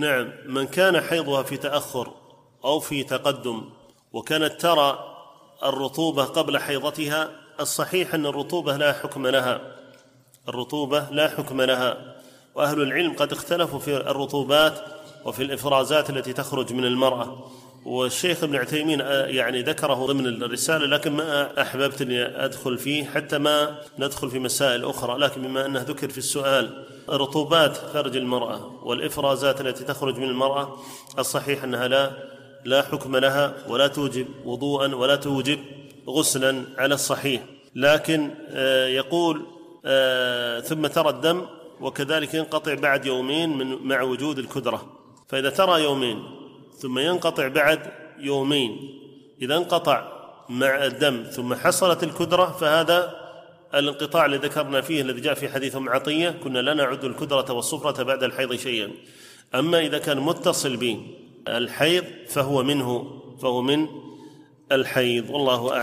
نعم من كان حيضها في تأخر أو في تقدم وكانت ترى الرطوبة قبل حيضتها الصحيح أن الرطوبة لا حكم لها. الرطوبة لا حكم لها. وأهل العلم قد اختلفوا في الرطوبات وفي الإفرازات التي تخرج من المرأة. والشيخ ابن عثيمين آه، يعني ذكره ضمن الرسالة لكن ما أحببت أني أدخل فيه حتى ما ندخل في مسائل أخرى لكن بما أنه ذكر في السؤال رطوبات خارج المرأة والإفرازات التي تخرج من المرأة الصحيح أنها لا لا حكم لها ولا توجب وضوءا ولا توجب غسلا على الصحيح. لكن آه، يقول آه، ثم ترى الدم وكذلك ينقطع بعد يومين من مع وجود الكدرة. فإذا ترى يومين ثم ينقطع بعد يومين إذا انقطع مع الدم ثم حصلت الكدرة فهذا الانقطاع الذي ذكرنا فيه الذي جاء في حديث أم عطية كنا لا نعد الكدرة والصفرة بعد الحيض شيئا. أما إذا كان متصل به الحيض فهو منه فهو من الحيض. والله أعلم.